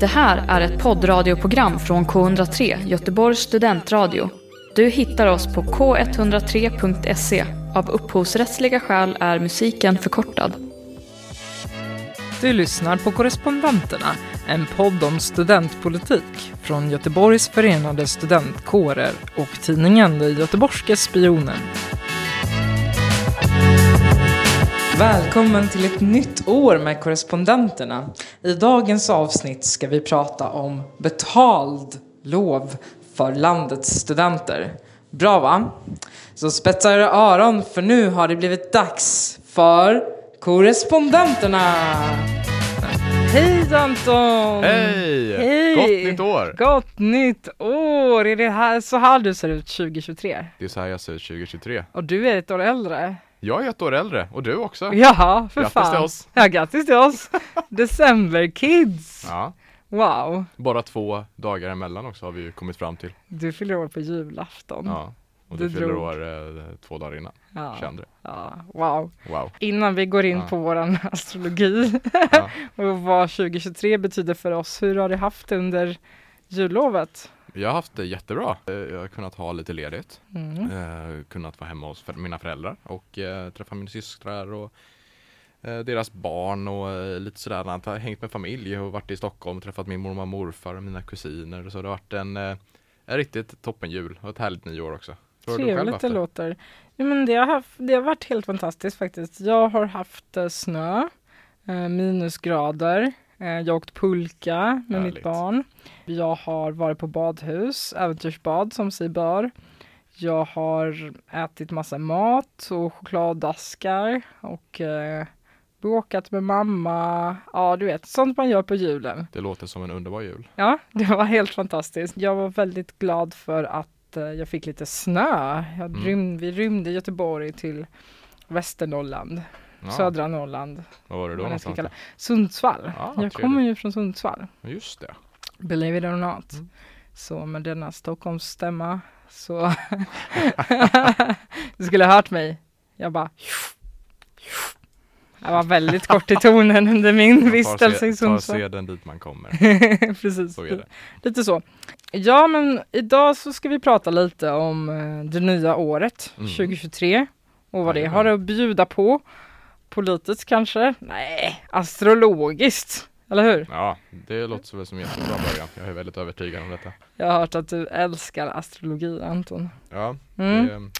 Det här är ett poddradioprogram från K103, Göteborgs studentradio. Du hittar oss på k103.se. Av upphovsrättsliga skäl är musiken förkortad. Du lyssnar på Korrespondenterna, en podd om studentpolitik från Göteborgs förenade studentkårer och tidningen De Göteborgske Spionen. Välkommen till ett nytt år med Korrespondenterna. I dagens avsnitt ska vi prata om betald lov för landets studenter. Bra va? Så spetsa era öron för nu har det blivit dags för Korrespondenterna! Hej Anton! Hej! Hej! Gott nytt år! Gott nytt år! Är det här, så här du ser ut 2023? Det är så här jag ser ut 2023. Och du är ett år äldre. Jag är ett år äldre och du också. Jaha, för Grattis fan. till oss. Ja, grattis till oss! December kids! Ja, Wow! bara två dagar emellan också har vi ju kommit fram till. Du fyller år på julafton. Ja, och Du du fyller drog. år eh, två dagar innan. Ja, Kände det. ja, wow. Wow. Innan vi går in Ja. på våran astrologi Ja. och vad 2023 betyder för oss. Hur har du haft under jullovet? Jag har haft det jättebra. Eh, Jag har kunnat ha lite ledigt. Mm. Eh, kunnat vara hemma hos för- mina föräldrar och eh, träffa mina systrar och eh, deras barn och eh, lite sådär. Jag har hängt med familj och varit i Stockholm, träffat min mormor och morfar och mina kusiner. Så det har varit en, eh, en riktigt toppen jul och ett härligt nyår också. Trevligt det låter. Ja, men det, har haft, det har varit helt fantastiskt faktiskt. Jag har haft snö, minusgrader, jag har åkt pulka med mitt Härligt. barn. Jag har varit på badhus, äventyrsbad som sig bör. Jag har ätit massa mat och chokladaskar och eh, bråkat med mamma. Ja, du vet, sånt man gör på julen. Det låter som en underbar jul. Ja, det var helt fantastiskt. Jag var väldigt glad för att eh, jag fick lite snö. Jag Mm. rym, vi rymde Göteborg till Västernorrland, Ja, södra Norrland, Vad var det då jag någonstans? kalla Sundsvall. Ja, jag trevligt. kommer ju från Sundsvall? Just det. believe it or not. Mm. Så med denna Stockholmsstämma så du skulle ha hört mig. Jag bara jag var väldigt kort i tonen under min vistelse i tar Sundsvall. seden dit man kommer. Precis. Så. Lite så. Ja, men idag så ska vi prata lite om eh, det nya året, Mm. 2023, och vad det har att bjuda på. Politiskt kanske? Nej, astrologiskt. Eller hur? Ja, det låter väl som en jättebra början. Jag är väldigt övertygad om detta. Jag har hört att du älskar astrologi, Anton. Ja, Mm. det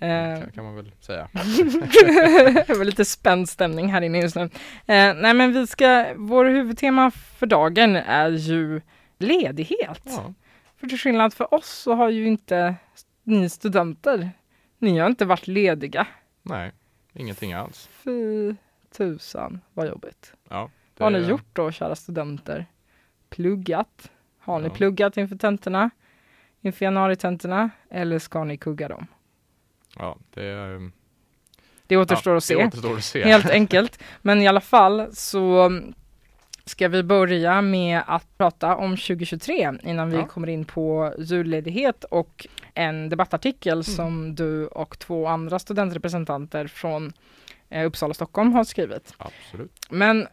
Eh, kan, kan man väl säga. det var lite spänd stämning här inne just nu. Eh, nej, men vi ska, vår huvudtema för dagen är ju ledighet. Ja, För till skillnad för oss så har ju inte ni studenter, ni har inte varit lediga. nej, ingenting alls. Fy tusan vad jobbigt. Ja, Vad har ni det- gjort då kära studenter? Pluggat? Har ni Ja. pluggat inför tentorna? Inför januaritentorna? Eller ska ni kugga dem? Ja, det, ehm, Det återstår ja, att se. Det återstår att se. Helt enkelt. Men i alla fall så ska vi börja med att prata om 2023 innan vi Ja. kommer in på julledighet och en debattartikel Mm. som du och två andra studentrepresentanter från eh, Uppsala Stockholm har skrivit. Absolut. Men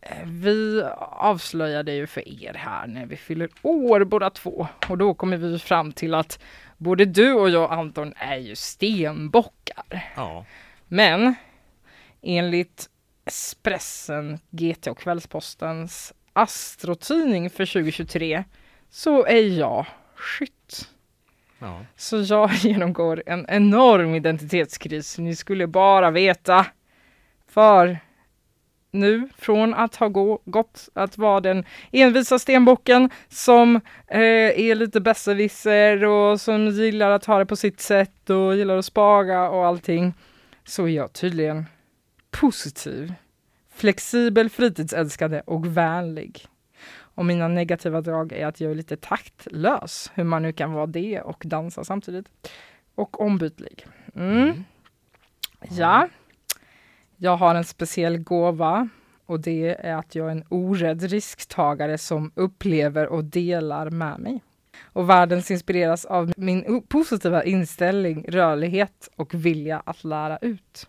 eh, vi avslöjade ju för er här när vi fyller år båda två och då kommer vi fram till att både du och jag Anton är ju stenbockar. Ja, Men enligt Expressen, GT och Kvällspostens astrotidning för 2023 så är jag skytt. ja, Så jag genomgår en enorm identitetskris. Ni skulle bara veta. För nu, från att ha gå, gått att vara den envisa stenbocken som eh, är lite besserwisser och som gillar att ha det på sitt sätt och gillar att spara och allting, så är jag tydligen positiv, flexibel, fritidsälskande och vänlig. Och mina negativa drag är att jag är lite taktlös, hur man nu kan vara det och dansa samtidigt. Och ombytlig. Mm. Mm. Ja, jag har en speciell gåva och det är att jag är en orädd risktagare som upplever och delar med mig. Och världen inspireras av min positiva inställning, rörlighet och vilja att lära ut.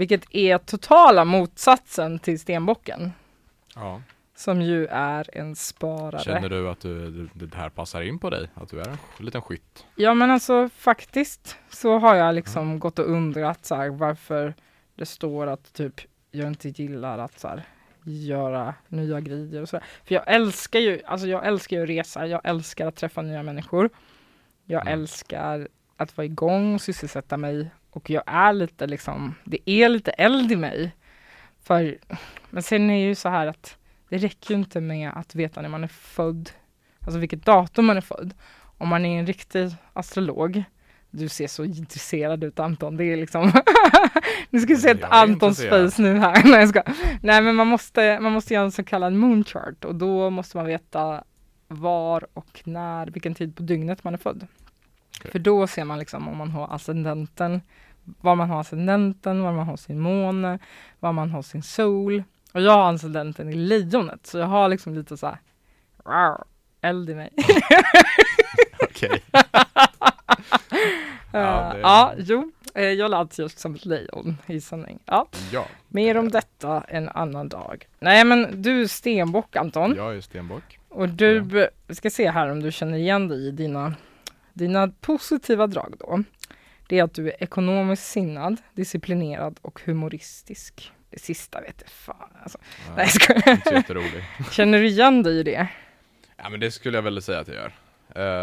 Vilket är totala motsatsen till stenbocken. ja. som ju är en sparare. Känner du att du, det här passar in på dig? Att du är en liten skytt? Ja men alltså faktiskt så har jag liksom gått och undrat så här, varför det står att typ jag inte gillar att så här, göra nya grejer och sådär. För jag älskar ju, alltså jag älskar ju att resa, jag älskar att träffa nya människor. Jag Mm. älskar att vara igång, sysselsätta mig och jag är lite liksom, det är lite eld i mig. För, men sen är det ju så här att det räcker ju inte med att veta när man är född, alltså vilket datum man är född. Om man är en riktig astrolog, du ser så intresserad ut Anton, det är liksom Nu ska se ett Antons face nu här. Nej, jag ska. Nej men man måste, man måste göra en så kallad moonchart och då måste man veta var och när, vilken tid på dygnet man är född. För då ser man liksom om man har ascendenten, var man har ascendenten, var man har sin måne, var man har sin sol. Och jag har ascendenten i lejonet så jag har liksom lite så här eld i mig. Okej. Ja, Ja, det- ja jo, eh, jag lät just som ett lejon i sanning. Ja, Ja, mer om detta en annan dag. Nej men du är stenbock Anton. jag är stenbock. Och du, vi ska se här om du känner igen dig i dina, dina positiva drag då. Det är att du är ekonomiskt sinnad, disciplinerad och humoristisk. Det sista vet jag fan alltså. Ja, Nej, jag skojar. inte. Känner du igen dig i det? Ja men det skulle jag väl säga att jag gör.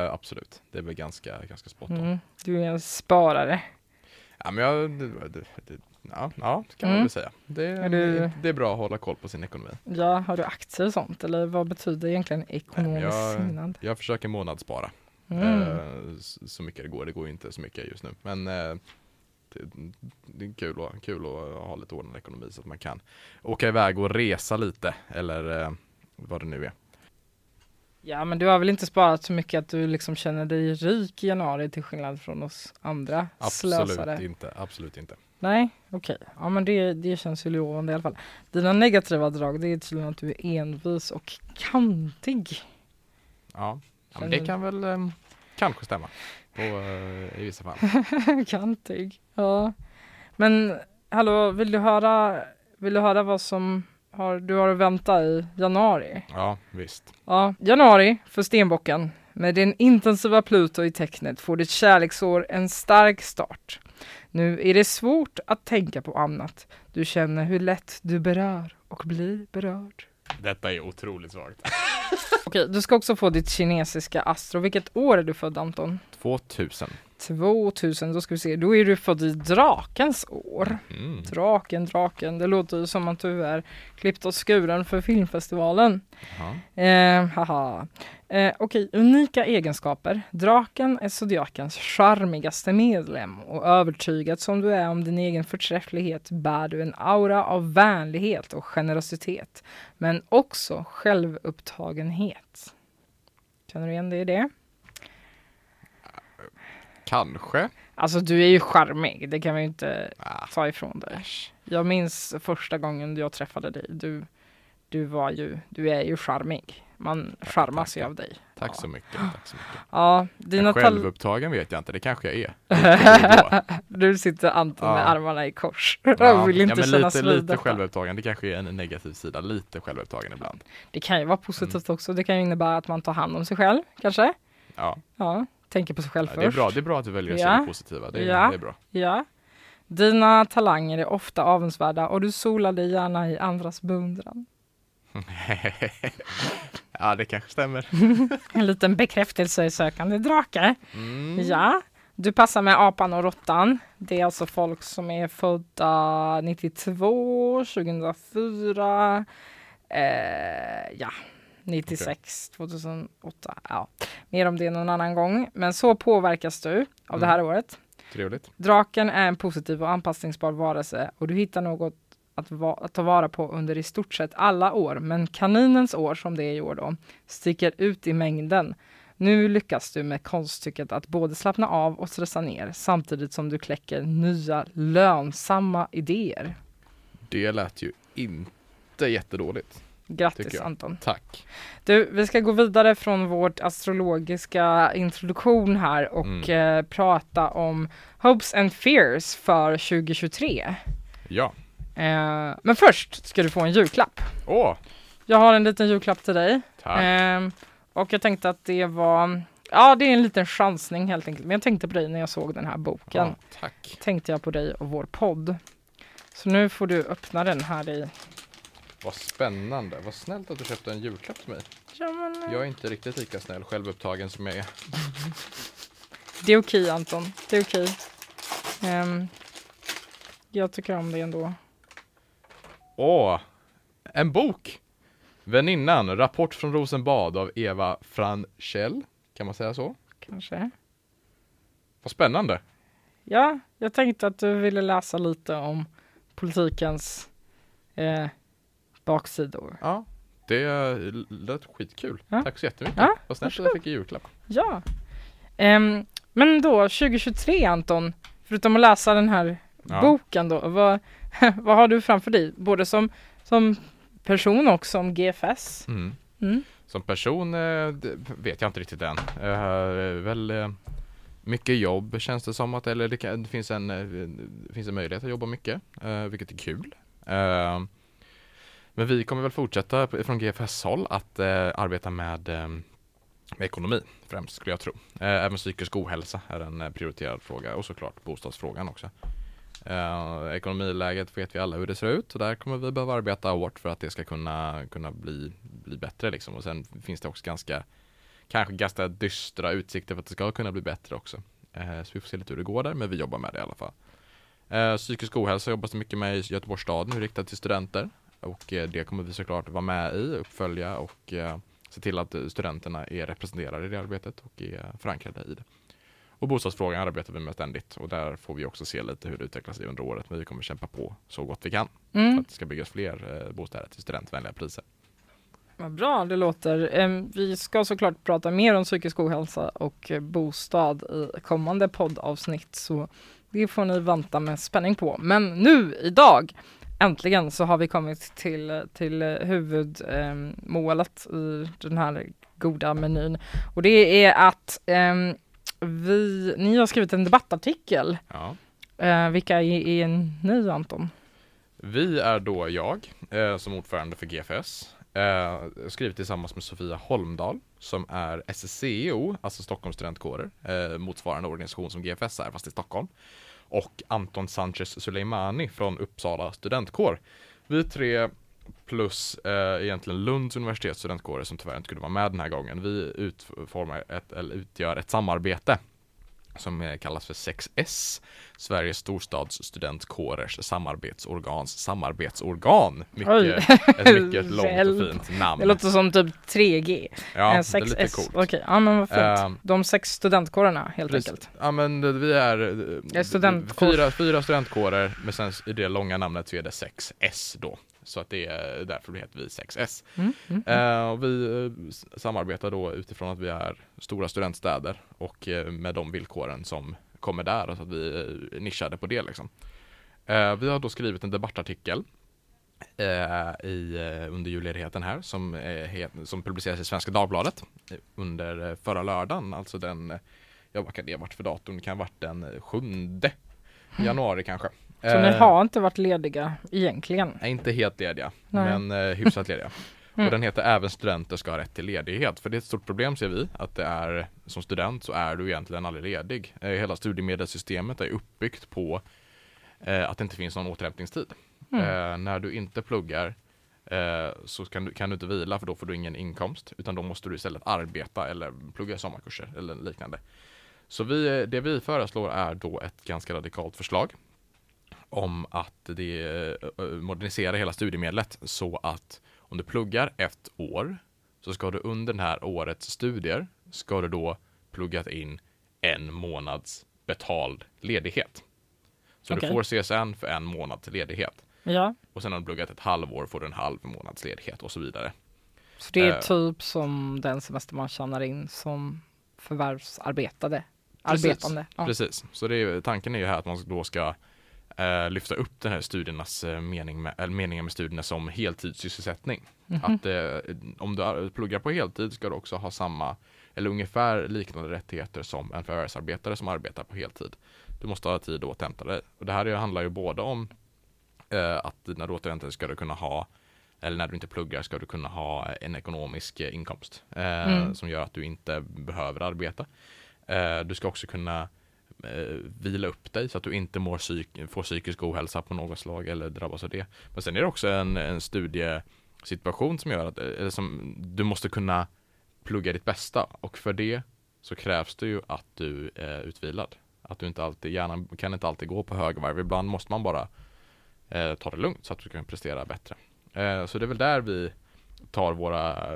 Eh, absolut, det är väl ganska, ganska spot on. Mm, du är en sparare. Ja men jag, det, det, det, ja, ja, det kan man Mm. väl säga. Det, Är du- det är bra att hålla koll på sin ekonomi. Ja, har du aktier och sånt eller vad betyder egentligen ekonomiskt jag- sinnad? Jag försöker månadsspara Mm. eh, så mycket det går. Det går inte så mycket just nu. Men eh, det, är kul, att, kul att ha lite ordnad ekonomi så att man kan åka iväg och resa lite eller eh, vad det nu är. Ja men du har väl inte sparat så mycket att du liksom känner dig rik i januari till skillnad från oss andra Absolut slösare? inte, absolut inte. Nej, okej. Ja men det, det känns ju lovande i alla fall. Dina negativa drag det är tydligen att du är envis och kantig. Ja, ja men det kan väl eh, kanske stämma på, eh, i vissa fall. kantig. Ja. Men hallå, vill du höra, vill du höra vad som har, du har att vänta i januari? Ja, visst. Ja, januari för stenbocken. Med din intensiva Pluto i tecknet får ditt kärleksår en stark start. Nu är det svårt att tänka på annat. Du känner hur lätt du berör och blir berörd. Detta är otroligt svagt. Okej, du ska också få ditt kinesiska astro. Vilket år är du född Anton? 2000. 2000, då ska vi se. Då är du född i drakens år. Mm. Draken, draken. Det låter ju som att du är klippt och skuren för filmfestivalen. Eh, haha. Eh, Okej, unika egenskaper. Draken är zodiakens charmigaste medlem och övertygad som du är om din egen förträfflighet bär du en aura av vänlighet och generositet, men också självupptagenhet. Känner du igen dig i det? Kanske. Alltså du är ju charmig, det kan vi ju inte Ah, ta ifrån dig. Jag minns första gången jag träffade dig. Du, du var ju, du är ju charmig. Man Tackar, charmas ju tackar. av dig. tack Ja. så mycket. Tack så mycket. Ja, dina tal- självupptagen vet jag inte, det kanske jag är. Du sitter Anton med Ja. armarna i kors. Ja, Jag vill inte ja, men kännas lite, lite självupptagen, det kanske är en negativ sida. Lite självupptagen ibland. Det kan ju vara positivt också. Det kan ju innebära att man tar hand om sig själv, kanske. Ja, Ja, tänker på sig själv ja först. det, är bra, det är bra att du väljer att se Ja. det positiva. Det, är- Ja. det är bra. Ja. Dina talanger är ofta avundsvärda och du solar dig gärna i andras beundran. ja, det kanske stämmer. En liten bekräftelsesökande drake. Mm. Ja, du passar med apan och råttan. Det är alltså folk som är födda 92, 2004, eh, ja, 96, 2008. Ja, mer om det någon annan gång. Men så påverkas du av det här året. Trevligt. Draken är en positiv och anpassningsbar varelse och du hittar något att, va- att ta vara på under i stort sett alla år. Men kaninens år, som det är i år då, sticker ut i mängden. Nu lyckas du med konststycket att både slappna av och stressa ner samtidigt som du kläcker nya lönsamma idéer. Det lät ju inte jättedåligt. Grattis. Anton! Tack. Du, vi ska gå vidare från vårt astrologiska introduktion här och Mm. eh, prata om Hopes and Fears för 2023. Ja. Eh, men först ska du få en julklapp. Åh, jag har en liten julklapp till dig. Tack. Ehm, och jag tänkte att det var, ja det är en liten chansning helt enkelt. Men jag tänkte på dig när jag såg den här boken. Ja, tack. Tänkte jag på dig och vår podd. Så nu får du öppna den här i. Vad spännande. Vad snällt att du köpte en julklapp till mig. Ja, men, eh, Jag är inte riktigt lika snäll självupptagen som jag är. Det är okej Anton, det är okej. Ehm, jag tycker om det ändå. Åh! En bok! Väninnan, Rapport från Rosenbad av Eva Franchell. Kan man säga så? Kanske. Vad spännande. Ja, jag tänkte att du ville läsa lite om politikens eh, baksidor. Ja, det lät skitkul. Ja. Tack så jättemycket. Ja, Vad snällt att jag fick en julklapp. Ja. Ehm, men då 2023 Anton, förutom att läsa den här Ja. boken då, vad, vad har du framför dig? Både som, som person och som GFS? Mm. Mm. Som person eh, vet jag inte riktigt än. Eh, väl eh, mycket jobb känns det som att, eller det, kan, det finns, en, det finns en möjlighet att jobba mycket, eh, vilket är kul. Men vi kommer väl fortsätta från GFS håll att eh, arbeta med, eh, med ekonomi främst skulle jag tro. Eh, även psykisk ohälsa är en eh, prioriterad fråga och såklart bostadsfrågan också. Eh, ekonomiläget vet vi alla hur det ser ut och där kommer vi behöva arbeta hårt för att det ska kunna, kunna bli, bli bättre liksom. Och sen finns det också ganska, kanske ganska dystra utsikter för att det ska kunna bli bättre också. Eh, så vi får se lite hur det går där, men vi jobbar med det i alla fall. Eh, psykisk ohälsa jobbas det mycket med i Göteborgs stad nu riktat till studenter och eh, det kommer vi såklart vara med i, uppfölja och eh, se till att studenterna är representerade i det arbetet och är förankrade i det. Och bostadsfrågan arbetar vi med ständigt och där får vi också se lite hur det utvecklar sig under året men vi kommer kämpa på så gott vi kan för Mm. att det ska byggas fler eh, bostäder till studentvänliga priser. Vad bra det låter. Vi ska såklart prata mer om psykisk ohälsa och bostad i kommande poddavsnitt så det får ni vänta med spänning på. Men nu idag äntligen så har vi kommit till, till huvudmålet i den här goda menyn och det är att ehm, vi, ni har skrivit en debattartikel. Ja. Eh, vilka är, är ni Anton? Vi är då jag eh, som ordförande för GFS. Eh, skrivit tillsammans med Sofia Holmdahl som är SSCO, alltså Stockholms studentkårer, eh, motsvarande organisation som GFS är fast i Stockholm. Och Anton Sanchez Suleimani från Uppsala studentkår. Vi tre plus eh, egentligen Lunds universitets studentkårer som tyvärr inte kunde vara med den här gången. Vi utformar ett, eller utgör ett samarbete som eh, kallas för 6S, Sveriges storstadsstudentkårers samarbetsorgans samarbetsorgan. Mycket, ett mycket långt och fint namn. Det låter som typ 3G. ja, Eh, det är lite 6S. coolt. Okej, ja men vad fint. Ehm, De sex studentkårerna helt Precis. enkelt. Ja men vi är eh, studentkår. fyra, fyra studentkårer men sen i det långa namnet så är det 6S då. Så att det är därför det heter vi 6S. Mm, mm. Eh, och vi eh, samarbetar då utifrån att vi är stora studentstäder och eh, med de villkoren som kommer där och så att vi är nischade på det liksom. Eh, vi har då skrivit en debattartikel eh, i, eh, under julledigheten här som, eh, het- som publiceras i Svenska Dagbladet eh, under eh, förra lördagen, alltså den, eh, ja vad kan det ha varit för datum? Det kan ha varit den eh, 7 januari kanske. Så ni Eh, har inte varit lediga egentligen? är inte helt lediga, Nej. men eh, hyfsat lediga. Mm. Och den heter Även studenter ska ha rätt till ledighet. För det är ett stort problem ser vi, att det är som student så är du egentligen aldrig ledig. Eh, hela studiemedelssystemet är uppbyggt på eh, att det inte finns någon återhämtningstid. Mm. Eh, när du inte pluggar eh, så kan du, kan du inte vila för då får du ingen inkomst utan då måste du istället arbeta eller plugga sommarkurser eller liknande. Så vi, det vi föreslår är då ett ganska radikalt förslag om att det eh, modernisera hela studiemedlet så att om du pluggar ett år så ska du under det här årets studier ska du då pluggat in en månads betald ledighet. Så Okej. du får CSN för en månads ledighet. Ja, Och sen har du pluggat ett halvår får du en halv månads ledighet och så vidare. så det är Eh. typ som den semester man tjänar in som förvärvsarbetade. Precis, Arbetande. Ja. Precis, så det är, tanken är ju här att man då ska eh, lyfta upp den här studiernas eh, mening med, eller meningen med studierna som heltidssysselsättning. Mhm. Att eh, om du ar- pluggar på heltid ska du också ha samma eller ungefär liknande rättigheter som en förvärvsarbetare som arbetar på heltid. Du måste ha tid att återhämta dig. Och det här är- handlar ju både om eh, att när du återhämtar dig ska du kunna ha eller när du inte pluggar ska du kunna ha en ekonomisk eh, inkomst eh, Mm. som gör att du inte behöver arbeta. Eh, du ska också kunna Eh, vila upp dig så att du inte mår psyk- får psykisk ohälsa på något slag eller drabbas av det. Men sen är det också en, en studiesituation som gör att eller som, du måste kunna plugga ditt bästa och för det så krävs det ju att du är utvilad. Att du inte alltid, hjärnan kan inte alltid gå på högvarv. Ibland måste man bara eh, ta det lugnt så att du kan prestera bättre. Eh, så det är väl där vi tar våra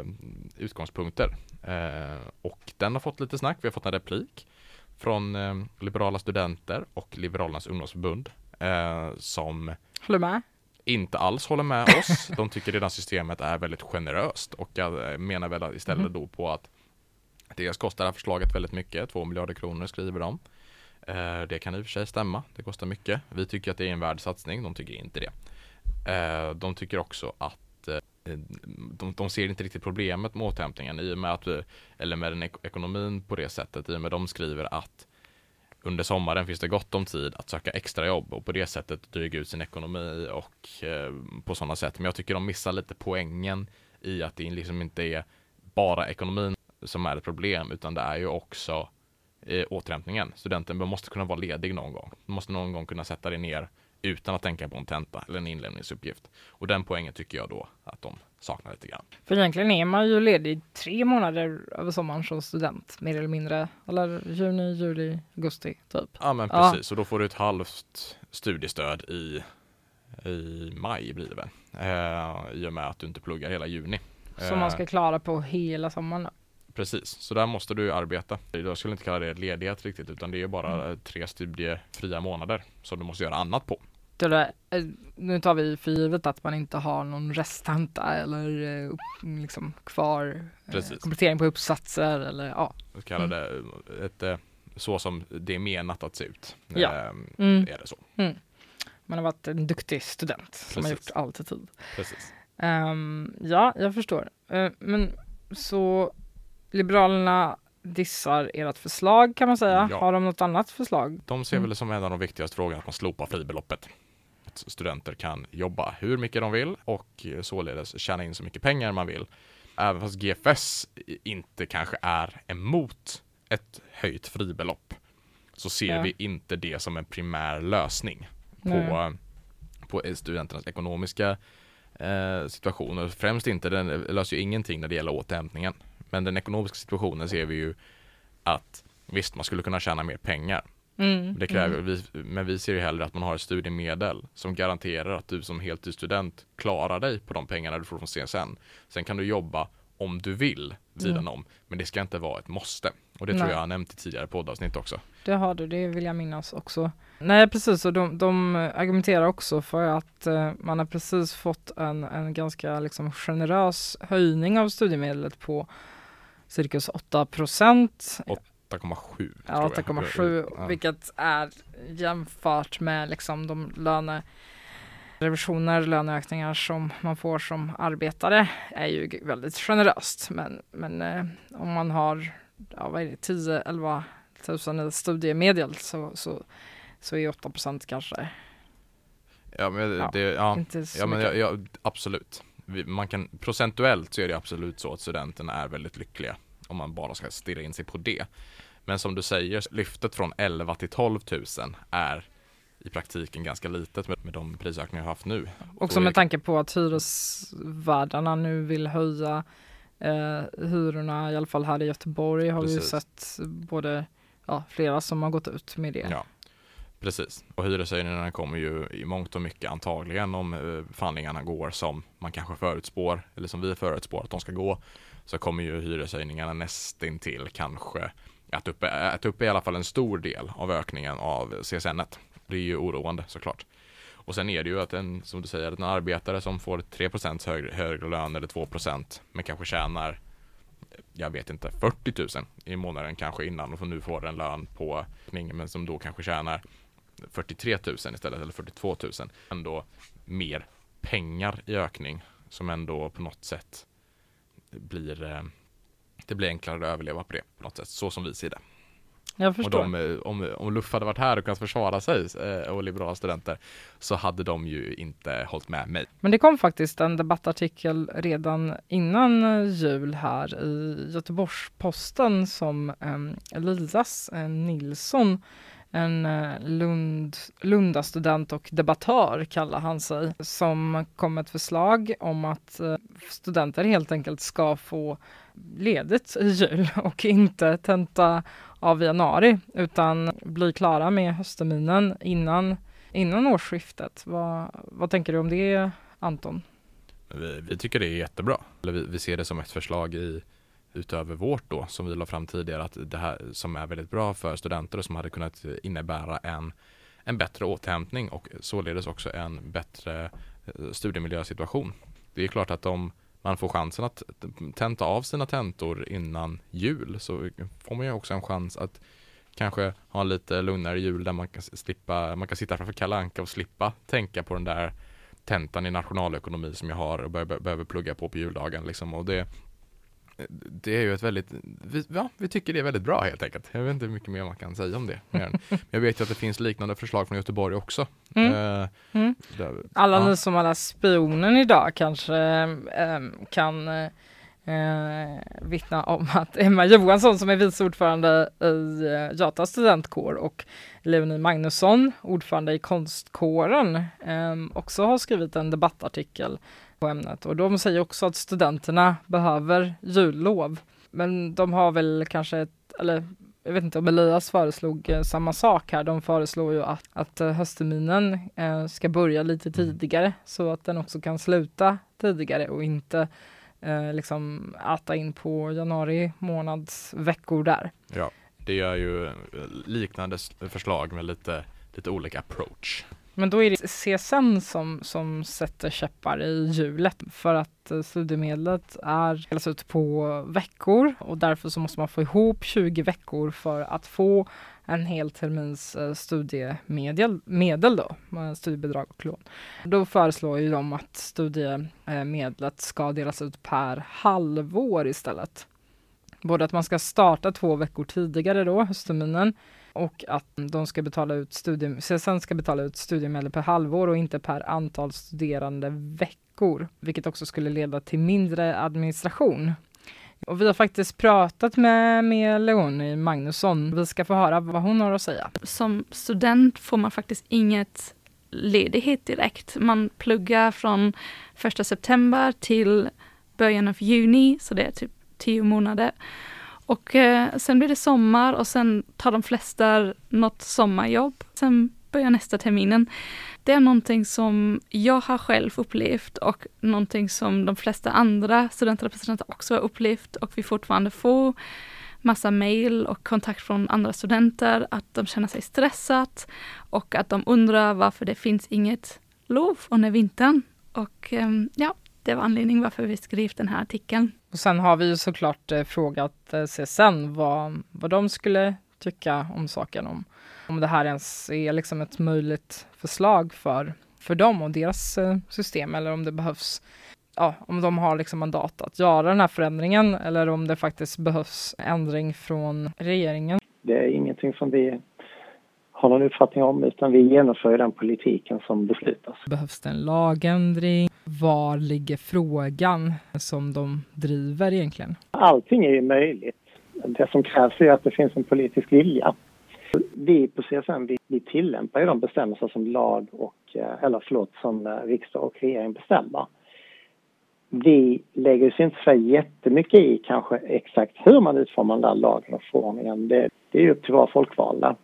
utgångspunkter. Eh, och den har fått lite snack. Vi har fått en replik från eh, Liberala Studenter och Liberalernas ungdomsförbund eh, som Håller med? inte alls håller med oss. De tycker redan systemet är väldigt generöst och jag menar väl istället Mhm. då på att dels kostar det här förslaget väldigt mycket, 2 miljarder kronor skriver de. Eh, Det kan i och för sig stämma, det kostar mycket. Vi tycker att det är en värd satsning, de tycker inte det. Eh, De tycker också att eh, Eh, de, de ser inte riktigt problemet med återhämtningen i och med att vi, eller med den ek- ekonomin på det sättet i och med de skriver att under sommaren finns det gott om tid att söka extra jobb och på det sättet dryga ut sin ekonomi och eh, på sådana sätt. Men jag tycker de missar lite poängen i att det liksom inte är bara ekonomin som är ett problem utan det är ju också eh, återhämtningen. Studenten måste kunna vara ledig någon gång. Du måste någon gång kunna sätta dig ner utan att tänka på en tenta eller en inlämningsuppgift. Och den poängen tycker jag då att de saknar lite grann. För egentligen är man ju ledig tre månader över sommaren som student, mer eller mindre. Eller juni, juli, augusti, typ. Ja men Ja. precis, och då får du ett halvt studiestöd i, i maj blir det väl. Eh, I och med att du inte pluggar hela juni. Som man Eh, ska klara på hela sommaren. Precis, så där måste du arbeta. Jag skulle inte kalla det ledighet riktigt utan det är bara Mm. tre studiefria månader som du måste göra annat på. Där, eh, nu tar vi för givet att man inte har någon resttenta eller eh, upp- liksom kvar eh, Precis. komplettering på uppsatser eller ja. Jag kallar det eh, ett, så som det är menat att se ut. Ja. Eh, Mm. Är det så. Man har varit en duktig student som har Precis. gjort allt i tid. Precis. Ehm, ja, jag förstår. Eh, men så Liberalerna dissar ert förslag kan man säga. Ja. Har de något annat förslag? De ser Mm. väl som en av de viktigaste frågorna att man slopar fribeloppet. Att studenter kan jobba hur mycket de vill och således tjäna in så mycket pengar man vill. Även fast GFS inte kanske är emot ett höjt fribelopp så ser Ja. vi inte det som en primär lösning på, Nej. på studenternas ekonomiska eh, situation. Och främst inte, den löser ju ingenting när det gäller återhämtningen. Men den ekonomiska situationen ser vi ju att visst, man skulle kunna tjäna mer pengar. Mm. Det kräver, mm. vi, men vi ser ju hellre att man har ett studiemedel som garanterar att du som heltidsstudent klarar dig på de pengarna du får från CSN. Sen kan du jobba om du vill sidan om, men det ska inte vara ett måste. Och det tror Nej. jag jag har nämnt i tidigare poddavsnitt också. Det har du, det vill jag minnas också. Nej precis, och de, de argumenterar också för att eh, man har precis fått en, en ganska liksom generös höjning av studiemedlet på cirkus 8 procent. 8,7 Ja, tror jag. 8,7 Ja. vilket är jämfört med liksom de löne revisioner, löneökningar som man får som arbetare är ju väldigt generöst. Men, men eh, om man har ja, vad är det, 10-11 tusen i studiemedel så, så, så är 8 procent kanske Ja, men Ja, det, ja, inte så ja, men jag, jag, absolut. Man kan, procentuellt så är det absolut så att studenterna är väldigt lyckliga om man bara ska stirra in sig på det. Men som du säger, lyftet från 11 till 12 000 är i praktiken ganska litet med, med de prisökningar vi har haft nu. Också med tanke på att hyresvärdarna nu vill höja eh, hyrorna, i alla fall här i Göteborg har vi ju Precis. sett både ja, flera som har gått ut med det. Ja, precis. Och hyreshöjningarna kommer ju i mångt och mycket antagligen om eh, förhandlingarna går som man kanske förutspår, eller som vi förutspår att de ska gå, så kommer ju hyreshöjningarna nästintill kanske att upp, att upp i alla fall en stor del av ökningen av CSN. -et. Det är ju oroande såklart. Och sen är det ju att en, som du säger, en arbetare som får 3 högre, högre lön eller 2% men kanske tjänar jag vet inte, 40 000 i månaden kanske innan och nu får en lön på men som då kanske tjänar 43 000 istället eller 42 000. Ändå mer pengar i ökning som ändå på något sätt blir eh, det blir enklare att överleva på det på något sätt, så som vi ser det. Jag Och förstår. de, eh, om, om Luff hade varit här och kunnat försvara sig eh, och liberala studenter så hade de ju inte hållit med mig. Men det kom faktiskt en debattartikel redan innan jul här i Göteborgs-Posten som Elias Nilsson, en eh, Lund, Lunda-student och debattör kallar han sig, som kom med ett förslag om att eh, studenter helt enkelt ska få ledigt i jul och inte tenta av januari utan bli klara med höstterminen innan, innan årsskiftet. Vad, vad tänker du om det Anton? Vi, vi tycker det är jättebra. Vi, vi ser det som ett förslag i, utöver vårt då som vi la fram tidigare att det här som är väldigt bra för studenter och som hade kunnat innebära en, en bättre återhämtning och således också en bättre eh, studiemiljösituation. Det är klart att om man får chansen att tenta av sina tentor innan jul så får man ju också en chans att kanske ha en lite lugnare jul där man kan slippa, man kan sitta framför Kalle Anka och slippa tänka på den där tentan i nationalekonomi som jag har och behöver, behöver plugga på på juldagen liksom. och det det är ju ett väldigt, vi, ja, vi tycker det är väldigt bra helt enkelt. Jag vet inte hur mycket mer man kan säga om det. Men jag vet ju att det finns liknande förslag från Göteborg också. Mm. Eh, Mm. där- Alla ja. ni som har läst Spionen idag kanske eh, kan eh, vittna om att Emma Johansson som är vice ordförande i eh, Jata studentkår och Leonie Magnusson, ordförande i konstkåren, eh, också har skrivit en debattartikel på ämnet och de säger också att studenterna behöver jullov. Men de har väl kanske ett, eller jag vet inte om Elias föreslog eh, samma sak här. De föreslår ju att, att eh, höstterminen eh, ska börja lite tidigare så att den också kan sluta tidigare och inte eh, liksom äta in på januari månads veckor där. Ja, det är ju liknande förslag med lite, lite olika approach. Men då är det CSN som, som sätter käppar i hjulet för att eh, studiemedlet är delas ut på veckor och därför så måste man få ihop 20 veckor för att få en hel termins eh, studiemedel medel då, med studiebidrag och lån. Då föreslår ju de att studiemedlet ska delas ut per halvår istället. Både att man ska starta två veckor tidigare då, höstterminen, och att de ska betala ut studie, CSN ska betala ut studiemedel per halvår och inte per antal studerande veckor, vilket också skulle leda till mindre administration. Och vi har faktiskt pratat med, med Leonie Magnusson. Vi ska få höra vad hon har att säga. som student får man faktiskt inget ledighet direkt. Man pluggar från första september till början av juni, så det är typ tio månader. Och eh, sen blir det sommar och sen tar de flesta något sommarjobb. Sen börjar nästa terminen. Det är någonting som jag har själv upplevt och någonting som de flesta andra studentrepresentanter också har upplevt och vi fortfarande får massa mejl och kontakt från andra studenter att de känner sig stressat och att de undrar varför det finns inget lov under vintern. Och eh, ja, det var anledningen varför vi skrev den här artikeln. Och sen har vi ju såklart eh, frågat eh, CSN vad, vad de skulle tycka om saken, om, om det här ens är liksom ett möjligt förslag för, för dem och deras eh, system eller om det behövs Ja, om de har liksom mandat att göra den här förändringen eller om det faktiskt behövs ändring från regeringen. Det är ingenting som vi har någon uppfattning om utan vi genomför den politiken som beslutas. Behövs det en lagändring? Var ligger frågan som de driver egentligen? Allting är ju möjligt. Det som krävs är att det finns en politisk vilja. Vi på CSN vi, vi tillämpar ju de bestämmelser som lag och, eh, eller förlåt, som eh, riksdag och regering bestämmer. Vi lägger oss inte så jättemycket i kanske exakt hur man utformar den där lagen och förordningen. Det, det är upp till våra folkvalda.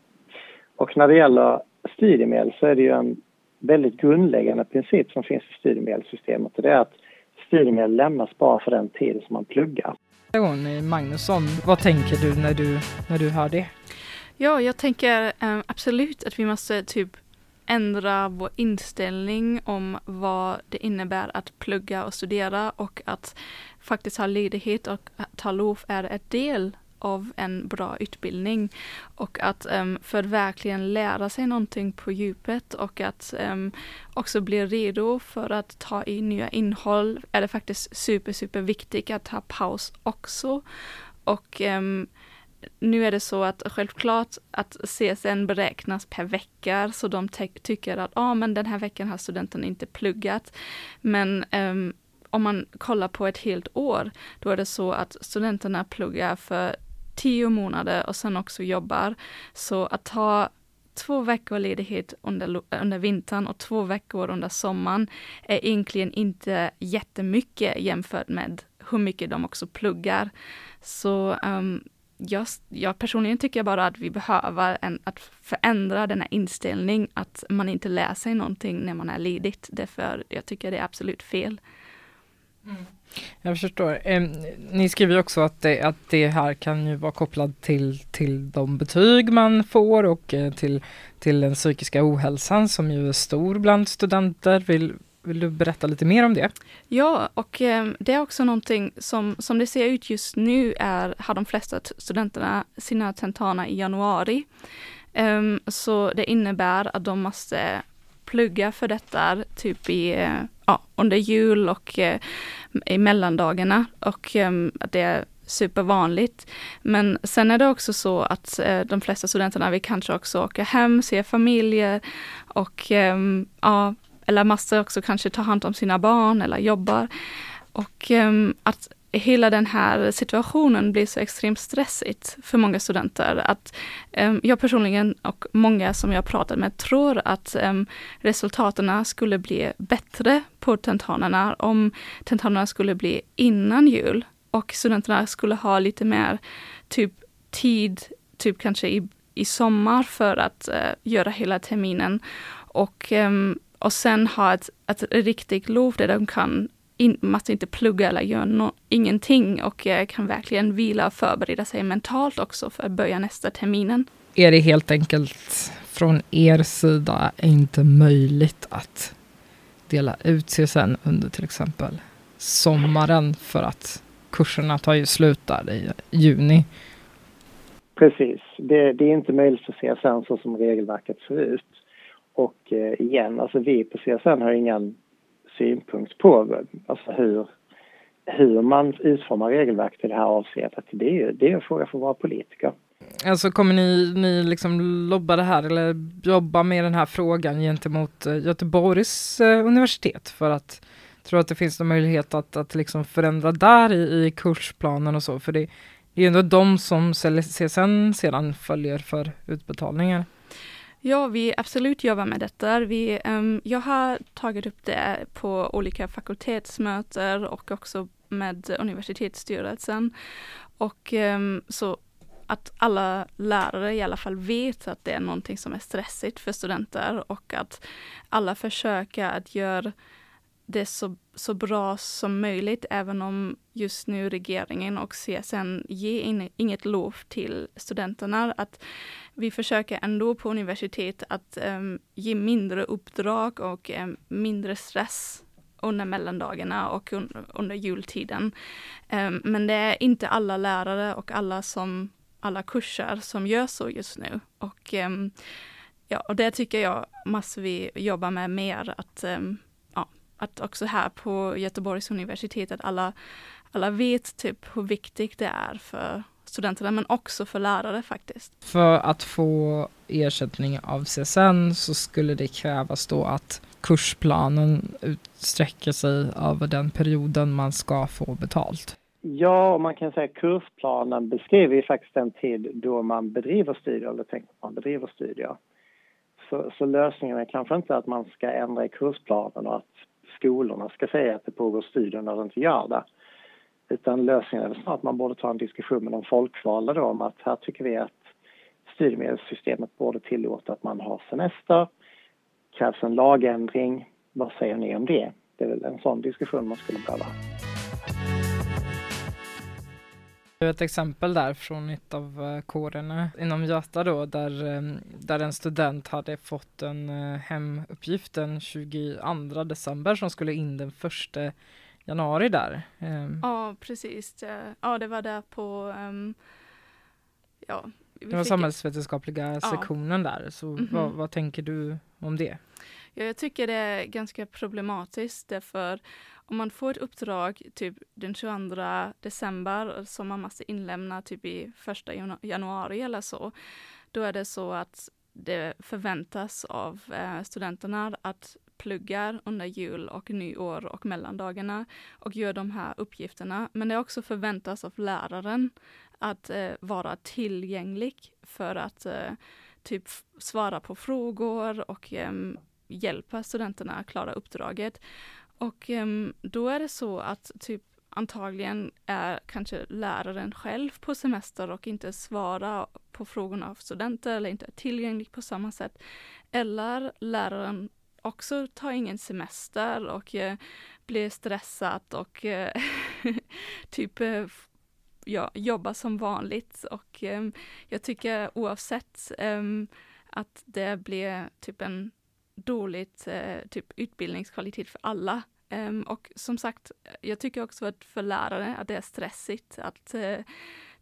Och när det gäller studiemedel så är det ju en väldigt grundläggande princip som finns i studiemedelssystemet och det är att studiemedel lämnas bara för den tid som man pluggar. Magnusson, vad tänker du när du, när du hör det? Ja, jag tänker eh, absolut att vi måste typ ändra vår inställning om vad det innebär att plugga och studera och att faktiskt ha ledighet och ta lov är en del av en bra utbildning och att ehm, um, för att verkligen lära sig någonting på djupet och att um, också bli redo för att ta in nya innehåll är det faktiskt super, super viktigt att ha paus också. Och um, nu är det så att självklart att CSN beräknas per vecka, så de tycker att ah, men den här veckan har studenten inte pluggat. Men um, om man kollar på ett helt år, då är det så att studenterna pluggar för tio månader och sen också jobbar. Så att ta två veckor ledighet under, under vintern och två veckor under sommaren är egentligen inte jättemycket jämfört med hur mycket de också pluggar. Så um, jag, jag, personligen tycker bara att vi behöver en, att förändra denna inställning att man inte lär sig någonting när man är ledigt. Därför jag tycker det är absolut fel. Mm. Jag förstår. Eh, ni skriver också att det, att det här kan ju vara kopplat till, till de betyg man får och eh, till, till den psykiska ohälsan som ju är stor bland studenter. Vill, vill du berätta lite mer om det? Ja, och eh, det är också någonting som, som det ser ut just nu är, har de flesta studenterna sina tentamina i januari. Um, så det innebär att de måste plugga för detta typ i, eh, ja, under jul och eh, i mellandagarna och eh, det är supervanligt. Men sen är det också så att eh, de flesta studenterna vill kanske också åka hem, se familjer och eh, ja, eller måste också kanske ta hand om sina barn eller jobbar. Och eh, att hela den här situationen blir så extremt stressigt för många studenter att um, jag personligen och många som jag pratat med tror att um, resultaten skulle bli bättre på tentanerna om tentanerna skulle bli innan jul och studenterna skulle ha lite mer typ tid, typ kanske i, i sommar för att uh, göra hela terminen och um, och sen ha ett, ett riktigt lov där de kan in, måste inte plugga eller göra no, ingenting och kan verkligen vila och förbereda sig mentalt också för att börja nästa terminen. Är det helt enkelt från er sida inte möjligt att dela ut CSN under till exempel sommaren för att kurserna tar ju slut där i juni? Precis, det, det är inte möjligt för CSN så som regelverket ser ut. Och eh, igen, alltså vi på CSN har ingen synpunkt på alltså hur, hur man utformar regelverk till det här avseendet. Det är, det är en fråga för våra politiker. Alltså kommer ni, ni liksom lobba det här eller jobba med den här frågan gentemot eh, Göteborgs eh, universitet för att tro att det finns någon möjlighet att, att liksom förändra där i, i kursplanen och så? För det, det är ju ändå de som CSN sedan följer för utbetalningar. Ja, vi absolut jobbar med detta. Vi, um, jag har tagit upp det på olika fakultetsmöten och också med universitetsstyrelsen. Och um, så att alla lärare i alla fall vet att det är någonting som är stressigt för studenter och att alla försöker att göra det så, så bra som möjligt, även om just nu regeringen och CSN ger in, inget lov till studenterna. Att vi försöker ändå på universitet att um, ge mindre uppdrag och um, mindre stress under mellandagarna och un under jultiden. Um, men det är inte alla lärare och alla som alla kurser som gör så just nu. Och, ja, och det tycker jag måste vi jobba med mer, att att också här på Göteborgs universitet att alla, alla vet typ hur viktigt det är för studenterna men också för lärare faktiskt. För att få ersättning av CSN så skulle det krävas då att kursplanen utsträcker sig över den perioden man ska få betalt. Ja, och man kan säga att kursplanen beskriver ju faktiskt den tid då man bedriver studier eller tänker man bedriver studier. Så, så lösningen är kanske inte att man ska ändra i kursplanen och att skolorna ska säga att det pågår studier när det inte gör det. Utan lösningen är snarare att man borde ta en diskussion med de folkvalda då om att här tycker vi att studiemedelssystemet borde tillåta att man har semester. Krävs en lagändring. Vad säger ni om det? Det är väl en sån diskussion man skulle behöva. Ett exempel där från ett av eh, kårerna inom Göta då där, eh, där en student hade fått en eh, hemuppgift den 22 december som skulle in den första januari där. Ehm. Ja precis, ja det var där på um, ja, det var samhällsvetenskapliga sektionen ja. där, så mm -hmm. vad, vad tänker du om det? Ja, jag tycker det är ganska problematiskt därför om man får ett uppdrag typ den 22 december som man måste inlämna typ i första januari eller så, då är det så att det förväntas av eh, studenterna att pluggar under jul och nyår och mellandagarna och gör de här uppgifterna. Men det också förväntas av läraren att eh, vara tillgänglig för att eh, typ svara på frågor och eh, hjälpa studenterna att klara uppdraget. Och ehm, då är det så att typ antagligen är kanske läraren själv på semester och inte svarar på frågorna av studenter eller inte är tillgänglig på samma sätt. Eller läraren också tar ingen semester och eh, blir stressad och eh, typ eh, ja, jobbar som vanligt. Och eh, jag tycker oavsett ehm, att det blir typ en dåligt eh, typ utbildningskvalitet för alla ehm, och som sagt, jag tycker också att för lärare att det är stressigt att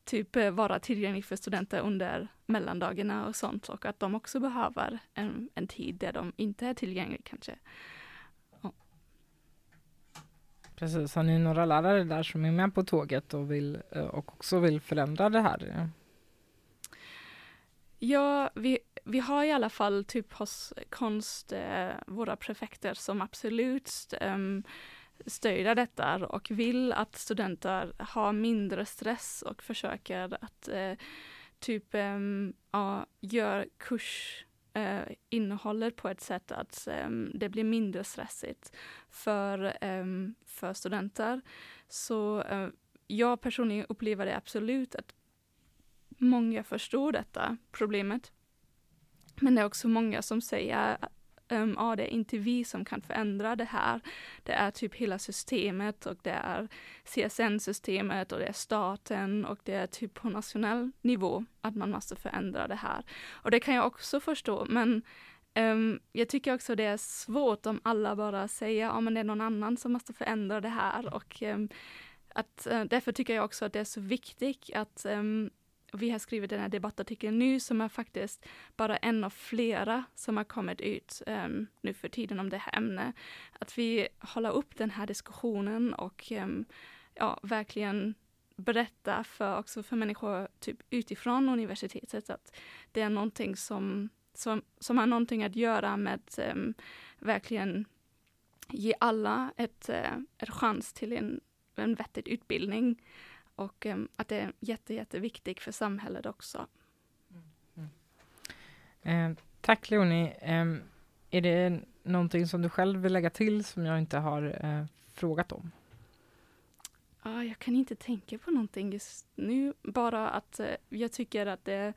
typ uh, vara tillgänglig för studenter under mellandagarna och sånt och att de också behöver en, en tid där de inte är tillgängliga kanske. Oh. Precis, har ni några lärare där som är med på tåget och, vill, uh, och också vill förändra det här? Ja, vi, vi har i alla fall typ hos konst, eh, våra prefekter som absolut eh, stödja detta och vill att studenter har mindre stress och försöker att eh, typ eh, ja, gör kurs eh, på ett sätt att um, det blir mindre stressigt för, um, för studenter. Så uh, jag personligen upplever det absolut att många förstår detta problemet. Men det är också många som säger um, ja, det är inte vi som kan förändra det här. Det är typ hela systemet och det är CSN-systemet och det är staten och det är typ på nationell nivå att man måste förändra det här. Och det kan jag också förstå, men um, jag tycker också det är svårt om alla bara säger, ja men det är någon annan som måste förändra det här och um, att, uh, därför tycker jag också att det är så viktigt att um, vi har skrivit den här debattartikeln nu som är faktiskt bara en av flera som har kommit ut um, nu för tiden om det här ämnet. Att vi håller upp den här diskussionen och um, ja, verkligen berätta för också för människor typ utifrån universitetet att det är någonting som, som, som har någonting att göra med um, verkligen ge alla ett, eh, uh, ett chans till en, en vettig utbildning och um, att det är jätte, jätteviktigt för samhället också. Mm. Eh, tack Leonie. Eh, är det någonting som du själv vill lägga till som jag inte har eh, frågat om? Ah, jag kan inte tänka på någonting just nu, bara att eh, jag tycker att det är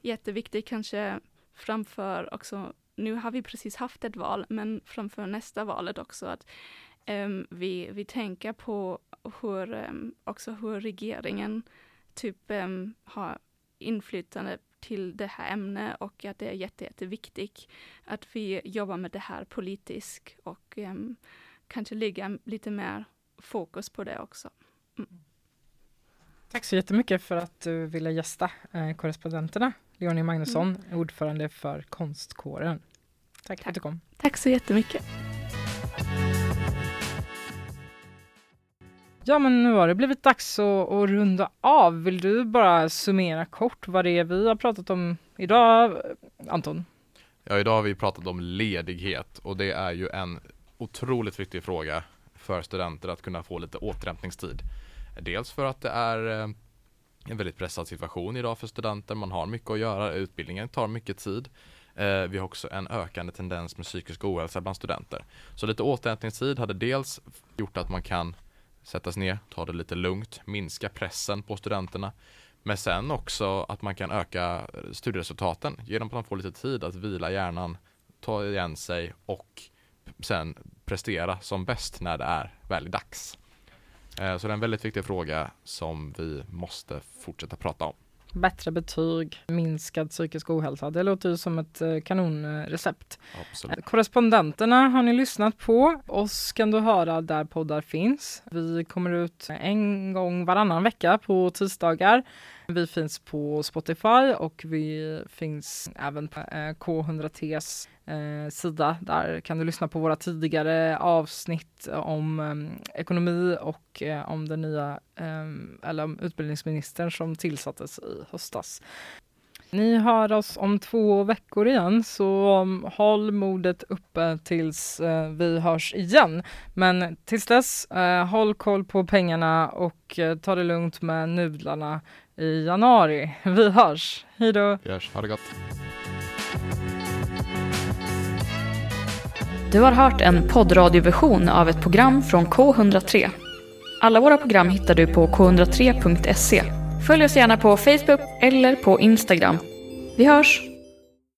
jätteviktigt kanske framför också, nu har vi precis haft ett val, men framför nästa valet också att um, vi, vi tänker på hur, um, också hur regeringen typ um, har inflytande till det här ämnet och att det är jätte, jätteviktigt att vi jobbar med det här politiskt och um, kanske lägga lite mer fokus på det också. Mm. Tack så jättemycket för att du ville gästa eh, korrespondenterna. Leonie Magnusson, mm. ordförande för Konstkåren. Tack, Tack för att du kom. Tack så jättemycket. Ja, men nu har det blivit dags att, att, runda av. Vill du bara summera kort vad det är vi har pratat om idag, Anton? Ja, idag har vi pratat om ledighet och det är ju en otroligt viktig fråga för studenter att kunna få lite återhämtningstid. Dels för att det är eh, en väldigt pressad situation idag för studenter. Man har mycket att göra, utbildningen tar mycket tid. Eh, vi har också en ökande tendens med psykisk ohälsa bland studenter. Så lite återhämtningstid hade dels gjort att man kan Sättas ner, ta det lite lugnt, minska pressen på studenterna. Men sen också att man kan öka studieresultaten genom att man får lite tid att vila hjärnan, ta igen sig och sen prestera som bäst när det är väl dags. Eh, så det är en väldigt viktig fråga som vi måste fortsätta prata om. Bättre betyg, minskad psykisk ohälsa. Det låter ju som ett eh, kanonrecept. Absolut. Korrespondenterna har ni lyssnat på. Oss kan du höra där poddar finns. Vi kommer ut en gång varannan vecka på tisdagar. Vi finns på Spotify och vi finns även på eh, K100ts eh, sida. Där kan du lyssna på våra tidigare avsnitt om eh, ekonomi och om den nya, eller om utbildningsministern som tillsattes i höstas. Ni hör oss om två veckor igen, så mm, håll modet uppe tills vi hörs igen. Men tills dess, håll koll på pengarna och ta det lugnt med nudlarna i januari. Vi hörs, hejdå! Vi hörs, ha det gott! Du har hört en poddradioversion av ett program från K103. Alla våra program hittar du på k103.se Följ oss gärna på Facebook eller på Instagram. Vi hörs!